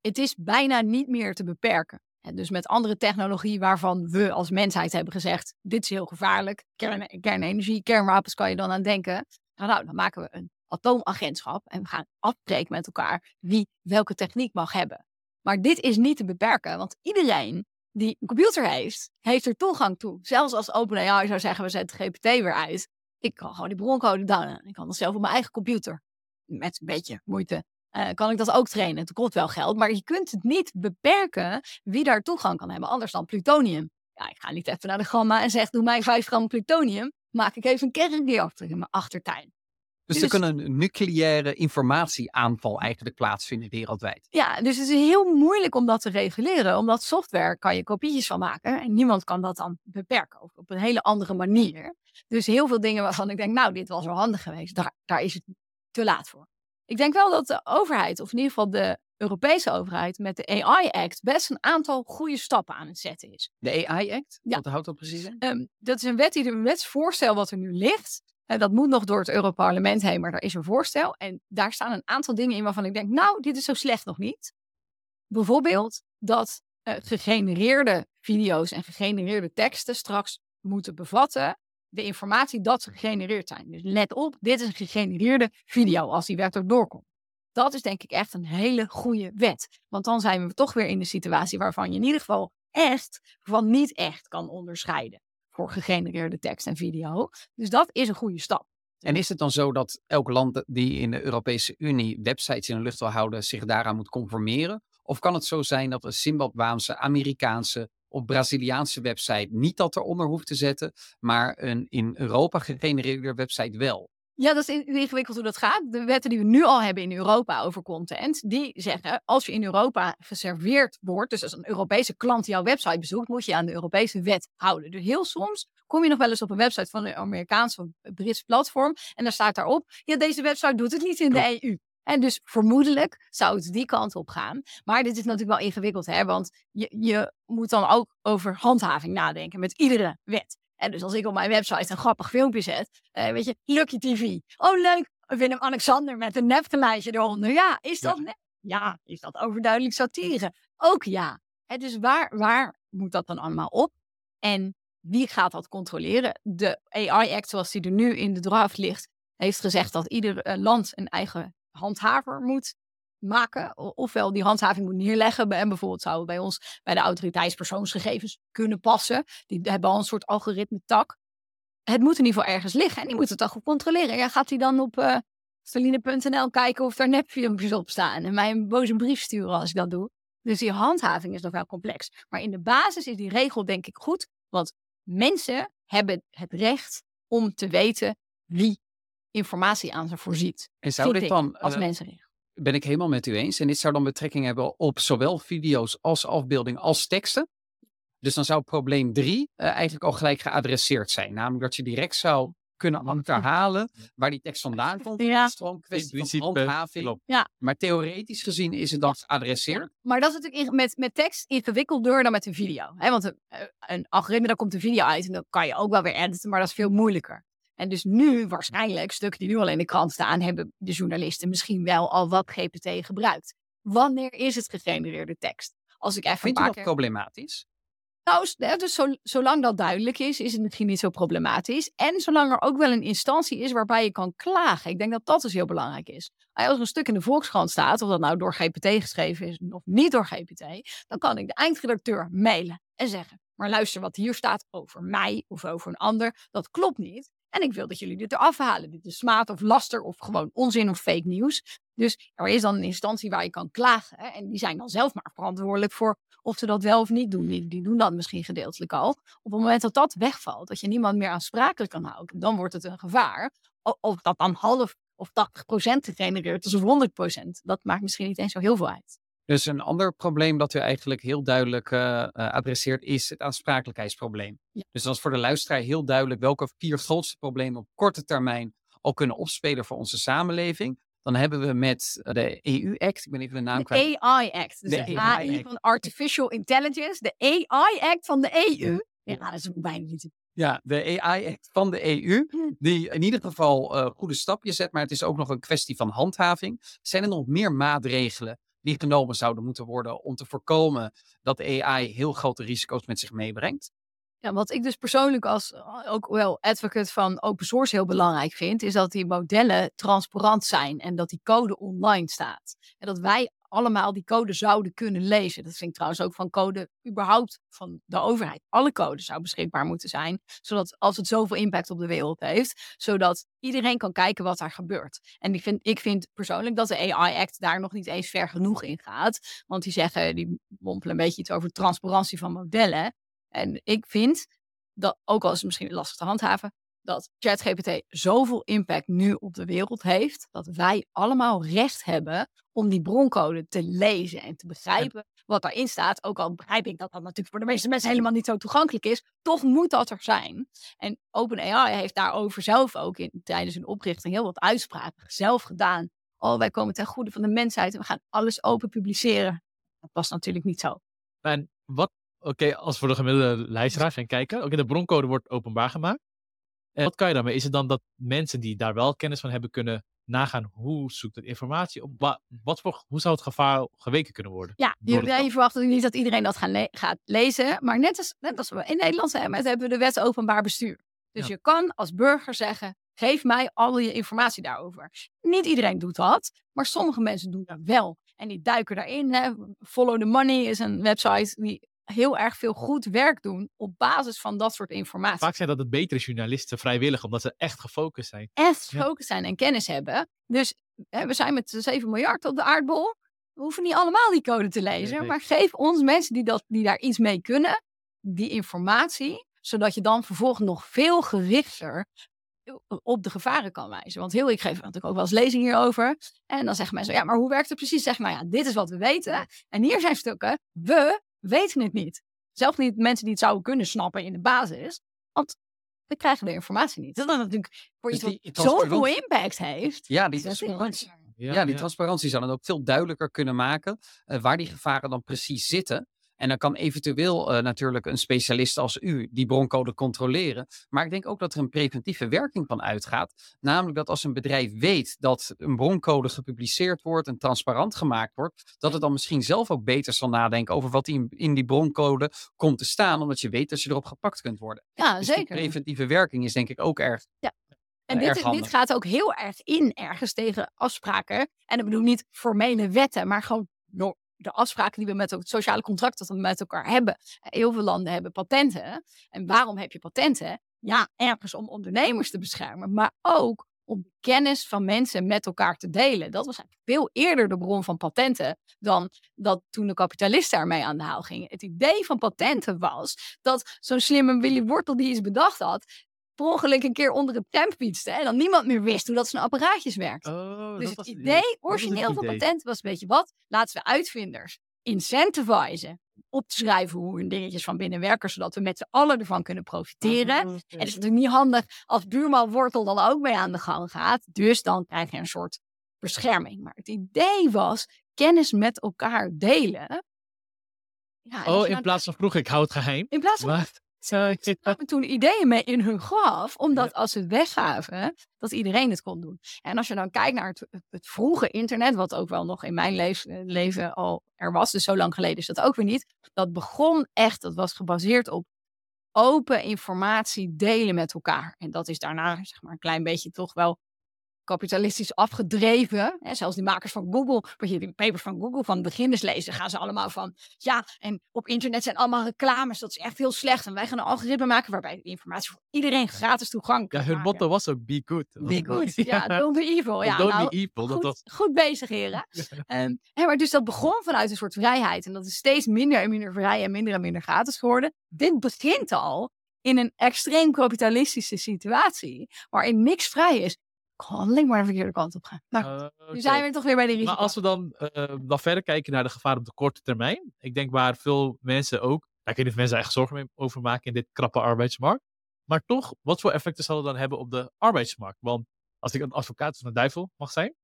[SPEAKER 3] het is bijna niet meer te beperken. Dus met andere technologie waarvan we als mensheid hebben gezegd, dit is heel gevaarlijk. Kern, kernenergie, kernwapens kan je dan aan denken. Nou, nou, dan maken we een atoomagentschap en we gaan afspreken met elkaar wie welke techniek mag hebben. Maar dit is niet te beperken, want iedereen die een computer heeft, heeft er toegang toe. Zelfs als OpenAI zou zeggen, we zetten GPT weer uit. Ik kan gewoon die broncode downloaden. Ik kan dat zelf op mijn eigen computer. Met een beetje moeite eh, kan ik dat ook trainen. Het kost wel geld, maar je kunt het niet beperken wie daar toegang kan hebben, anders dan plutonium. Ja, ik ga niet even naar de gamma en zeg, doe mij 5 gram plutonium, maak ik even een kernreactor in mijn achtertuin.
[SPEAKER 1] Dus,
[SPEAKER 3] Dus-
[SPEAKER 1] er kunnen een nucleaire informatieaanval eigenlijk plaatsvinden wereldwijd.
[SPEAKER 3] Ja, dus het is heel moeilijk om dat te reguleren, omdat software kan je kopietjes van maken en niemand kan dat dan beperken of op een hele andere manier. Dus heel veel dingen waarvan ik denk, nou, dit was wel handig geweest, daar, daar is het te laat voor. Ik denk wel dat de overheid, of in ieder geval de Europese overheid, met de AI Act best een aantal goede stappen aan het zetten is.
[SPEAKER 1] De AI Act,
[SPEAKER 3] Ja.
[SPEAKER 1] wat houdt dat precies in?
[SPEAKER 3] Ehm, dat is een wet die een wetsvoorstel wat er nu ligt. Dat moet nog door het Europarlement heen, maar er is een voorstel. En daar staan een aantal dingen in waarvan ik denk, nou, dit is zo slecht nog niet. Bijvoorbeeld dat eh, gegenereerde video's en gegenereerde teksten straks moeten bevatten de informatie dat ze gegenereerd zijn. Dus let op, dit is een gegenereerde video als die wet er doorkomt. Dat is denk ik echt een hele goede wet. Want dan zijn we toch weer in de situatie waarvan je in ieder geval echt van niet echt kan onderscheiden voor gegenereerde tekst en video. Dus dat is een goede stap.
[SPEAKER 1] En is het dan zo dat elk land die in de Europese Unie websites in de lucht wil houden zich daaraan moet conformeren? Of kan het zo zijn dat een Zimbabwaanse, Amerikaanse of Braziliaanse website niet dat eronder hoeft te zetten, maar een in Europa gegenereerde website wel?
[SPEAKER 3] Ja, dat is in- ingewikkeld hoe dat gaat. De wetten die we nu al hebben in Europa over content, die zeggen als je in Europa geserveerd wordt, dus als een Europese klant jouw website bezoekt, moet je aan de Europese wet houden. Dus heel soms kom je nog wel eens op een website van een Amerikaans of Brits platform en daar staat daarop, ja, deze website doet het niet in de EU. En dus vermoedelijk zou het die kant op gaan. Maar dit is natuurlijk wel ingewikkeld, hè? want je, je moet dan ook over handhaving nadenken met iedere wet. En dus als ik op mijn website een grappig filmpje zet, eh, weet je, Lucky TV. Oh, leuk. Willem-Alexander met een nepgeluidje eronder. Ja, is dat
[SPEAKER 1] Ja.
[SPEAKER 3] nep? Ja, is dat overduidelijk satire? Ook ja. Hè, dus waar, waar moet dat dan allemaal op? En wie gaat dat controleren? De AI Act, zoals die er nu in de draft ligt, heeft gezegd dat ieder eh, land een eigen handhaver moet maken. Ofwel die handhaving moet neerleggen. En bijvoorbeeld zouden bij ons bij de autoriteitspersoonsgegevens kunnen passen. Die hebben al een soort algoritme tak. Het moet in ieder geval ergens liggen en die moet het dan goed controleren. Ja, gaat hij dan op eh Staline.nl kijken of daar nepfilmpjes op staan en mij een boze brief sturen als ik dat doe. Dus die handhaving is nog wel complex. Maar in de basis is die regel denk ik goed, want mensen hebben het recht om te weten wie informatie aan ze voorziet.
[SPEAKER 1] En zou dit
[SPEAKER 3] ik,
[SPEAKER 1] dan,
[SPEAKER 3] als
[SPEAKER 1] eh,
[SPEAKER 3] mensenrecht.
[SPEAKER 1] ben ik helemaal met u eens, en dit zou dan betrekking hebben op zowel video's als afbeelding als teksten? Dus dan zou probleem 3 eigenlijk al gelijk geadresseerd zijn. Namelijk dat je direct zou kunnen achterhalen waar die tekst vandaan komt.
[SPEAKER 3] Ja.
[SPEAKER 2] In
[SPEAKER 1] kwestie van
[SPEAKER 2] principe,
[SPEAKER 1] handhaving.
[SPEAKER 3] Ja.
[SPEAKER 1] Maar theoretisch gezien is het dan geadresseerd.
[SPEAKER 3] Maar dat is natuurlijk met, met tekst ingewikkelder dan met een video. Hè? Want een, eh, een algoritme, daar komt een video uit en dan kan je ook wel weer editen, maar dat is veel moeilijker. En dus nu, waarschijnlijk, stukken die nu al in de krant staan, hebben de journalisten misschien wel al wat GPT gebruikt. Wanneer is het gegenereerde tekst? Als ik even
[SPEAKER 1] u
[SPEAKER 3] paar
[SPEAKER 1] dat
[SPEAKER 3] keer...
[SPEAKER 1] problematisch?
[SPEAKER 3] Nou, hè, dus zo- zolang dat duidelijk is, is het misschien niet zo problematisch. En zolang er ook wel een instantie is waarbij je kan klagen. Ik denk dat dat dus heel belangrijk is. Als er een stuk in de Volkskrant staat, of dat nou door GPT geschreven is of niet door GPT, dan kan ik de eindredacteur mailen en zeggen: Maar luister, wat hier staat over mij of over een ander, dat klopt niet. En ik wil dat jullie dit eraf halen. Dit is smaad of laster of gewoon onzin of fake nieuws. Dus er is dan een instantie waar je kan klagen. hè, En die zijn dan zelf maar verantwoordelijk voor of ze dat wel of niet doen. Die, doen dat misschien gedeeltelijk al. Op het moment dat dat wegvalt, dat je niemand meer aansprakelijk kan houden, dan wordt het een gevaar. Of dat dan half of 80% gegenereerd is of 100%. Dat maakt misschien niet eens zo heel veel uit.
[SPEAKER 1] Dus een ander probleem dat u eigenlijk heel duidelijk eh, eh, adresseert is het aansprakelijkheidsprobleem.
[SPEAKER 3] Ja.
[SPEAKER 1] Dus dat is voor de luisteraar heel duidelijk welke vier grootste problemen op korte termijn al kunnen opspelen voor onze samenleving. Dan hebben we met de EU-act, ik ben even de naam kwijt.
[SPEAKER 3] De AI Act. Dus
[SPEAKER 1] De
[SPEAKER 3] de,
[SPEAKER 1] AI
[SPEAKER 3] van Artificial Intelligence. De AI Act van de EU. Ja, dat is bijna niet
[SPEAKER 1] Ja, de AI-act van de EU, die in ieder geval eh, goede stapjes zet, maar het is ook nog een kwestie van handhaving. Zijn er nog meer maatregelen die genomen zouden moeten worden om te voorkomen dat AI heel grote risico's met zich meebrengt?
[SPEAKER 3] Ja, wat ik dus persoonlijk als eh, ook wel advocate van open source heel belangrijk vind, is dat die modellen transparant zijn en dat die code online staat. En dat wij allemaal die code zouden kunnen lezen. Dat vind ik trouwens ook van code überhaupt van de overheid. Alle code zou beschikbaar moeten zijn, zodat als het zoveel impact op de wereld heeft, zodat iedereen kan kijken wat daar gebeurt. En ik vind, ik vind persoonlijk dat de AI Act daar nog niet eens ver genoeg in gaat, want die zeggen, die mompelen een beetje iets over transparantie van modellen. En ik vind dat, ook al is het misschien lastig te handhaven, dat ChatGPT zoveel impact nu op de wereld heeft, dat wij allemaal recht hebben om die broncode te lezen en te begrijpen wat daarin staat. Ook al begrijp ik dat dat natuurlijk voor de meeste mensen helemaal niet zo toegankelijk is, toch moet dat er zijn. En OpenAI heeft daarover zelf ook in, tijdens hun oprichting heel wat uitspraken zelf gedaan. Oh, wij komen ten goede van de mensheid en we gaan alles open publiceren. Dat was natuurlijk niet zo.
[SPEAKER 2] En wat, oké, als voor de gemiddelde luisteraar en kijken, oké, de broncode wordt openbaar gemaakt. En wat kan je daarmee? Is het dan dat mensen die daar wel kennis van hebben kunnen nagaan hoe zoekt het informatie op? Wat, wat voor, hoe zou het gevaar geweken kunnen worden?
[SPEAKER 3] Ja, je, ja, je verwacht natuurlijk niet dat iedereen dat gaan le gaat lezen. Maar net als, net als we in Nederland zijn, hebben we de wet openbaar bestuur. Dus je kan als burger zeggen, geef mij al je informatie daarover. Niet iedereen doet dat, maar sommige mensen doen dat wel. En die duiken daarin. Hè. Follow the Money is een website die heel erg veel goed werk doen op basis van dat soort informatie.
[SPEAKER 2] Vaak zijn dat het betere journalisten vrijwillig, omdat ze echt gefocust zijn.
[SPEAKER 3] Echt gefocust zijn en kennis hebben. Dus hè, we zijn met 7 miljard op de aardbol. We hoeven niet allemaal die code te lezen. Maar geef ons mensen die, dat, die daar iets mee kunnen, die informatie. Zodat je dan vervolgens nog veel gerichter op de gevaren kan wijzen. Want heel ik geef natuurlijk ook wel eens lezing hierover. En dan zeggen mensen, ja, maar hoe werkt het precies? Zeg, nou ja, dit is wat we weten. En hier zijn stukken. We weten het niet. Zelfs niet mensen die het zouden kunnen snappen in de basis. Want we krijgen de informatie niet. Dat is natuurlijk voor dus iets wat zoveel impact heeft.
[SPEAKER 1] Ja, die transparantie. Ja, die transparantie zou dan ook veel duidelijker kunnen maken uh, waar die gevaren dan precies zitten. En dan kan eventueel uh, natuurlijk een specialist als u die broncode controleren. Maar ik denk ook dat er een preventieve werking van uitgaat. Namelijk dat als een bedrijf weet dat een broncode gepubliceerd wordt en transparant gemaakt wordt, dat het dan misschien zelf ook beter zal nadenken over wat in, in die broncode komt te staan, omdat je weet dat je erop gepakt kunt worden.
[SPEAKER 3] Ja, dus zeker.
[SPEAKER 1] preventieve werking is denk ik ook erg.
[SPEAKER 3] Ja. En dit, dit, gaat ook heel erg in ergens tegen afspraken. En ik bedoel niet formele wetten, maar gewoon de afspraken die we met het sociale contract dat we met elkaar hebben. Heel veel landen hebben patenten. En waarom heb je patenten? Ja, ergens om ondernemers te beschermen, maar ook om kennis van mensen met elkaar te delen. Dat was veel eerder de bron van patenten dan dat toen de kapitalisten ermee aan de haal gingen. Het idee van patenten was dat zo'n slimme Willy Wortel die iets bedacht had, per ongeluk een keer onder het temp fietste. En dan niemand meer wist hoe dat zijn apparaatjes werkt.
[SPEAKER 2] Oh,
[SPEAKER 3] dus het idee, origineel van patent was, weet je wat? Laten we uitvinders incentivizen op te schrijven hoe hun dingetjes van binnen werken, zodat we met z'n allen ervan kunnen profiteren. En het is natuurlijk niet handig als buurman Wortel dan ook mee aan de gang gaat. Dus dan krijg je een soort bescherming. Maar het idee was kennis met elkaar delen.
[SPEAKER 2] Ja, oh, in plaats van vroeger, ik hou het geheim.
[SPEAKER 3] In plaats van. Zo, kwamen toen ideeën mee in hun graf, omdat als ze het weggaven, dat iedereen het kon doen. En als je dan kijkt naar het, het vroege internet, wat ook wel nog in mijn leven al er was, dus zo lang geleden is dat ook weer niet. Dat begon echt, dat was gebaseerd op open informatie delen met elkaar. En dat is daarna, zeg maar, een klein beetje toch wel kapitalistisch afgedreven. Hè, zelfs die makers van Google, wat je die papers van Google van beginners lezen, gaan ze allemaal van, ja, en op internet zijn allemaal reclames, dat is echt heel slecht. En wij gaan een algoritme maken waarbij de informatie voor iedereen gratis toegankelijk
[SPEAKER 2] Ja, hun motto was ook be good.
[SPEAKER 3] Be good, ja, don't be evil. Ja,
[SPEAKER 2] don't nou, be evil.
[SPEAKER 3] Goed,
[SPEAKER 2] was...
[SPEAKER 3] goed bezig, heren. um, maar dus dat begon vanuit een soort vrijheid. En dat is steeds minder en minder vrij en minder en minder gratis geworden. Dit begint al in een extreem kapitalistische situatie, waarin niks vrij is alleen maar de verkeerde kant op gaan. Nou, uh, nu zijn we toch weer bij de risico.
[SPEAKER 2] Maar als we dan, uh, dan verder kijken naar de gevaren op de korte termijn. Ik denk waar veel mensen ook, nou, ik weet niet of mensen echt zorgen over maken in dit krappe arbeidsmarkt. Maar toch, wat voor effecten zal het dan hebben op de arbeidsmarkt? Want als ik een advocaat van de duivel mag zijn,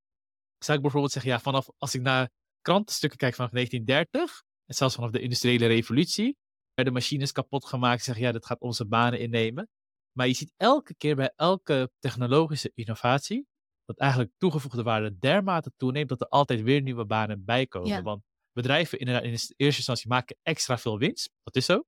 [SPEAKER 2] zou ik bijvoorbeeld zeggen, ja, vanaf als ik naar krantenstukken kijk vanaf 1930, en zelfs vanaf de industriële revolutie, werden machines kapot gemaakt. Zeg ja, dat gaat onze banen innemen. Maar je ziet elke keer bij elke technologische innovatie dat eigenlijk toegevoegde waarde dermate toeneemt dat er altijd weer nieuwe banen bij komen. Want bedrijven inderdaad in eerste instantie maken extra veel winst. Dat is zo.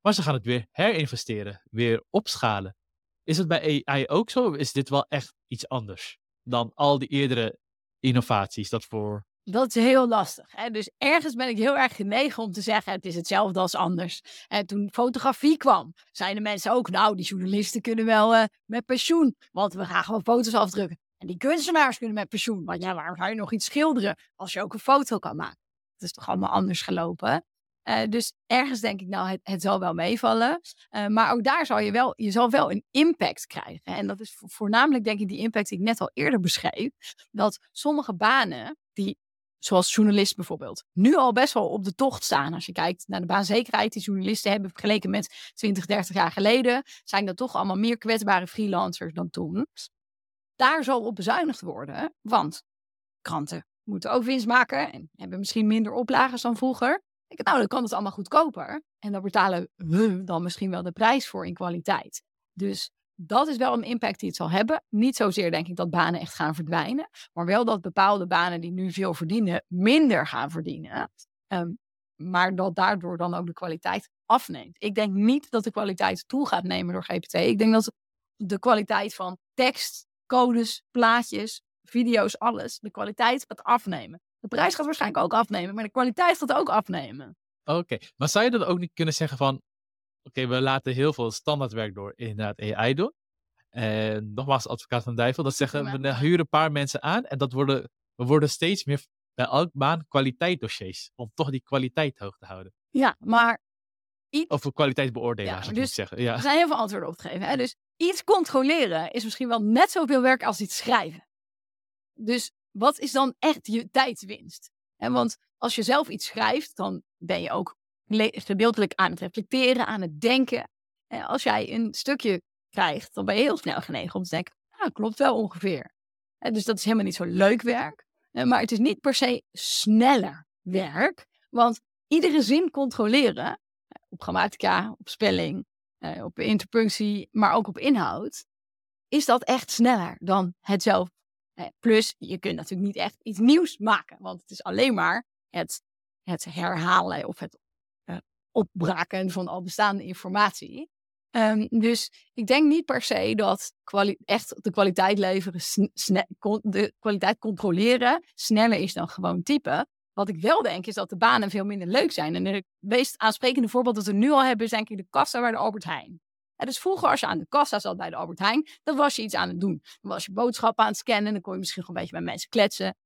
[SPEAKER 2] Maar ze gaan het weer herinvesteren, weer opschalen. Is het bij AI ook zo? Of is dit wel echt iets anders dan al die eerdere innovaties dat voor
[SPEAKER 3] Dat is heel lastig. Hè? Dus ergens ben ik heel erg genegen om te zeggen: het is hetzelfde als anders. En toen fotografie kwam, zeiden mensen ook: nou, die journalisten kunnen wel eh, met pensioen, want we gaan gewoon foto's afdrukken. En die kunstenaars kunnen met pensioen, want ja, waarom zou je nog iets schilderen als je ook een foto kan maken? Het is toch allemaal anders gelopen. Eh, dus ergens denk ik, nou, het, zal wel meevallen. Eh, maar ook daar zal je wel, je zal wel een impact krijgen. En dat is vo- voornamelijk, denk ik, die impact die ik net al eerder beschreef. Dat sommige banen, die, zoals journalist bijvoorbeeld, nu al best wel op de tocht staan. Als je kijkt naar de baanzekerheid die journalisten hebben vergeleken met 20, 30 jaar geleden, zijn dat toch allemaal meer kwetsbare freelancers dan toen. Daar zal op bezuinigd worden, want kranten moeten ook winst maken en hebben misschien minder oplagers dan vroeger. Ik nou, dan kan het allemaal goedkoper. En dan betalen we dan misschien wel de prijs voor in kwaliteit. Dus dat is wel een impact die het zal hebben. Niet zozeer denk ik dat banen echt gaan verdwijnen. Maar wel dat bepaalde banen die nu veel verdienen, minder gaan verdienen. Ehm, maar dat daardoor dan ook de kwaliteit afneemt. Ik denk niet dat de kwaliteit toe gaat nemen door GPT. Ik denk dat de kwaliteit van tekst, codes, plaatjes, video's, alles, de kwaliteit gaat afnemen. De prijs gaat waarschijnlijk ook afnemen, maar de kwaliteit gaat ook afnemen.
[SPEAKER 2] Oké, maar zou je dan ook niet kunnen zeggen van, oké, we laten heel veel standaardwerk door inderdaad AI doen. En nogmaals, advocaat van de duivel, dat zeggen, we huren een paar mensen aan en dat worden, we worden steeds meer bij elk baan kwaliteitsdossiers, om toch die kwaliteit hoog te houden.
[SPEAKER 3] Ja, maar
[SPEAKER 2] Of een kwaliteitsbeoordelaar,
[SPEAKER 3] Ja,
[SPEAKER 2] zou ik
[SPEAKER 3] dus-
[SPEAKER 2] moeten zeggen. Ja.
[SPEAKER 3] er zijn heel veel antwoorden op te geven. Hè? Dus iets controleren is misschien wel net zoveel werk als iets schrijven. Dus wat is dan echt je tijdswinst? En want als je zelf iets schrijft, dan ben je ook gedeeltelijk aan het reflecteren, aan het denken. En als jij een stukje krijgt, dan ben je heel snel genegen om te denken, nou, klopt wel ongeveer. Dus dat is helemaal niet zo leuk werk. Maar het is niet per se sneller werk. Want iedere zin controleren, op grammatica, op spelling, op interpunctie, maar ook op inhoud, is dat echt sneller dan het zelf. Plus, je kunt natuurlijk niet echt iets nieuws maken, want het is alleen maar het, het herhalen of het opbraken van al bestaande informatie. Ehm, dus ik denk niet per se dat echt de kwaliteit leveren, de kwaliteit controleren sneller is dan gewoon typen. Wat ik wel denk is dat de banen veel minder leuk zijn. En het meest aansprekende voorbeeld dat we nu al hebben is denk ik de kassa bij de Albert Heijn. En dus vroeger als je aan de kassa zat bij de Albert Heijn, dan was je iets aan het doen. Dan was je boodschappen aan het scannen, dan kon je misschien gewoon een beetje met mensen kletsen.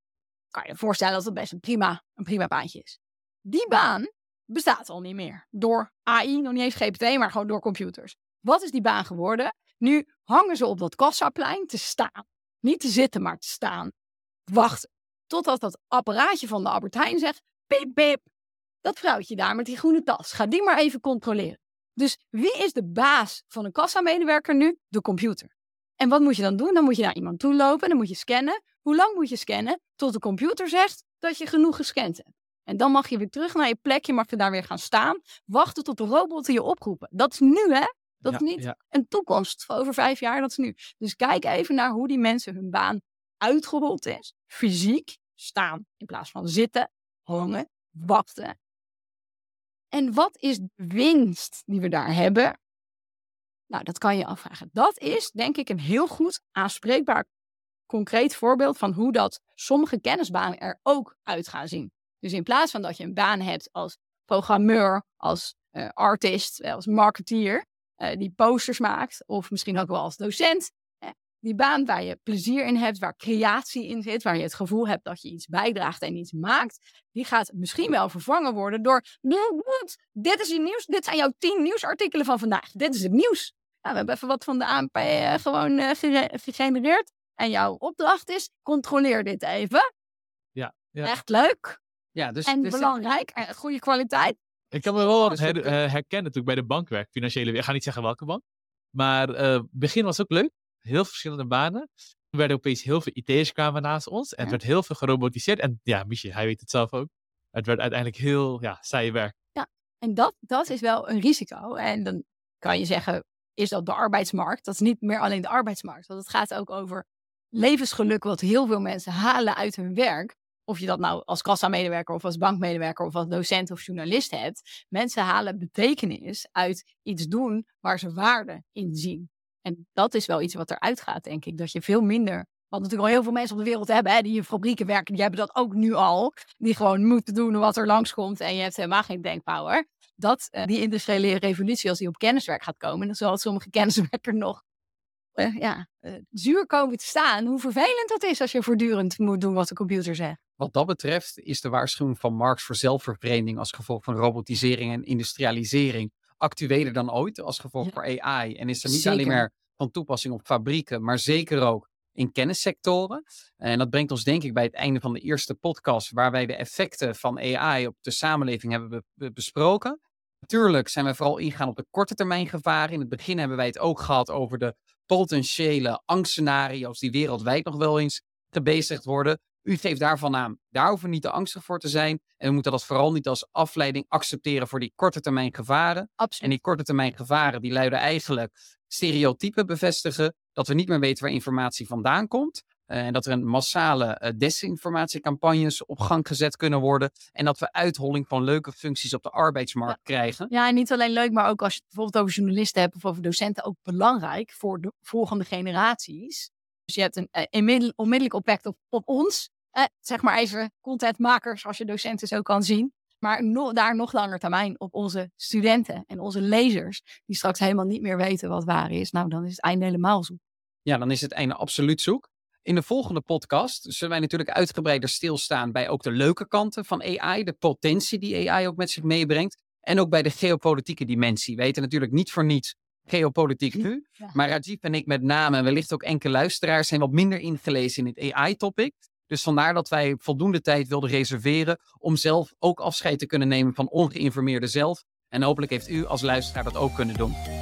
[SPEAKER 3] Kan je je voorstellen dat dat best een prima, een prima baantje is. Die baan bestaat al niet meer. Door AI, nog niet eens GPT, maar gewoon door computers. Wat is die baan geworden? Nu hangen ze op dat kassaplein te staan. Niet te zitten, maar te staan. Wachten. Totdat dat apparaatje van de Albert Heijn zegt: pip, pip. Dat vrouwtje daar met die groene tas, ga die maar even controleren. Dus wie is de baas van een kassamedewerker nu? De computer. En wat moet je dan doen? Dan moet je naar iemand toe lopen en dan moet je scannen. Hoe lang moet je scannen? Tot de computer zegt dat je genoeg gescand hebt. En dan mag je weer terug naar je plekje, mag je daar weer gaan staan. Wachten tot de robotten je oproepen. Dat is nu, hè? Dat
[SPEAKER 2] Ja,
[SPEAKER 3] is niet
[SPEAKER 2] ja.
[SPEAKER 3] een toekomst over vijf jaar, dat is nu. Dus kijk even naar hoe die mensen hun baan uitgerold is. Fysiek staan in plaats van zitten, hangen, wachten. En wat is de winst die we daar hebben? Nou, dat kan je afvragen. Dat is denk ik een heel goed aanspreekbaar concreet voorbeeld van hoe dat sommige kennisbanen er ook uit gaan zien. Dus in plaats van dat je een baan hebt als programmeur, als eh, artist, eh, als marketeer, eh, die posters maakt, of misschien ook wel als docent. die baan waar je plezier in hebt, waar creatie in zit, waar je het gevoel hebt dat je iets bijdraagt en iets maakt, die gaat misschien wel vervangen worden door. Dit is je nieuws, dit zijn jouw tien nieuwsartikelen van vandaag. Dit is het nieuws. Nou, we hebben even wat van de ANP gewoon gegenereerd. En jouw opdracht is: controleer dit even.
[SPEAKER 2] Ja, ja.
[SPEAKER 3] Echt leuk
[SPEAKER 1] Ja, dus,
[SPEAKER 3] en
[SPEAKER 1] dus
[SPEAKER 3] belangrijk en goede kwaliteit.
[SPEAKER 2] Ik kan me wel her-
[SPEAKER 1] ook,
[SPEAKER 2] eh, herkennen natuurlijk bij de bankwerk, financiële. Ik ga niet zeggen welke bank. Maar eh, het begin was ook leuk. Heel verschillende banen. Er werden opeens heel veel IT'ers kwamen naast ons. En het
[SPEAKER 3] Ja.
[SPEAKER 2] werd heel veel gerobotiseerd. En ja, Michel, hij weet het zelf ook. Het werd uiteindelijk heel ja, saai werk.
[SPEAKER 3] En dat, dat is wel een risico. En dan kan je zeggen, is dat de arbeidsmarkt? Dat is niet meer alleen de arbeidsmarkt. Want het gaat ook over levensgeluk wat heel veel mensen halen uit hun werk. Of je dat nou als kassamedewerker of als bankmedewerker of als docent of journalist hebt. Mensen halen betekenis uit iets doen waar ze waarde in zien. En dat is wel iets wat eruit gaat, denk ik. Dat je veel minder wat natuurlijk al heel veel mensen op de wereld hebben, hè, die in fabrieken werken, die hebben dat ook nu al. Die gewoon moeten doen wat er langskomt en je hebt helemaal geen denkpower. Dat, uh, die industriële revolutie, als die op kenniswerk gaat komen, dan zal sommige kenniswerker nog uh, ja, uh, zuur komen te staan. Hoe vervelend dat is als je voortdurend moet doen wat de computer zegt.
[SPEAKER 1] Wat dat betreft is de waarschuwing van Marx voor zelfvervreemding als gevolg van robotisering en industrialisering actueler dan ooit als gevolg ja. voor AI. En is er niet
[SPEAKER 3] Zeker.
[SPEAKER 1] alleen maar van toepassing op fabrieken, maar zeker ook in kennissectoren. En dat brengt ons denk ik bij het einde van de eerste podcast, waar wij de effecten van AI op de samenleving hebben be be besproken. Natuurlijk zijn we vooral ingegaan op de korte termijn gevaren. In het begin hebben wij het ook gehad over de potentiële angstscenario's die wereldwijd nog wel eens gebezigd worden. U geeft daarvan aan, daar hoeven we niet te angstig voor te zijn. En we moeten dat vooral niet als afleiding accepteren voor die korte termijn gevaren.
[SPEAKER 3] Absoluut.
[SPEAKER 1] En die korte termijn gevaren, die luiden eigenlijk stereotypen bevestigen. Dat we niet meer weten waar informatie vandaan komt. Uh, en dat er een massale uh, desinformatiecampagnes op gang gezet kunnen worden. En dat we uitholling van leuke functies op de arbeidsmarkt ja. krijgen.
[SPEAKER 3] Ja, en niet alleen leuk, maar ook als je het bijvoorbeeld over journalisten hebt of over docenten, ook belangrijk voor de volgende generaties. Dus je hebt een uh, onmiddellijk impact op, ons. zeg maar even contentmakers, als je docenten zo kan zien. Maar daar nog langer termijn op onze studenten en onze lezers, die straks helemaal niet meer weten wat waar is. Nou, dan is het einde helemaal zoek.
[SPEAKER 1] Ja, dan is het einde absoluut zoek. In de volgende podcast zullen wij natuurlijk uitgebreider stilstaan bij ook de leuke kanten van AI, de potentie die AI ook met zich meebrengt. En ook bij de geopolitieke dimensie. We weten natuurlijk niet voor niets geopolitiek nu. Ja. Maar Rajiv en ik met name, en wellicht ook enkele luisteraars, zijn wat minder ingelezen in het AI-topic. Dus vandaar dat wij voldoende tijd wilden reserveren om zelf ook afscheid te kunnen nemen van ongeïnformeerde zelf. En hopelijk heeft u als luisteraar dat ook kunnen doen.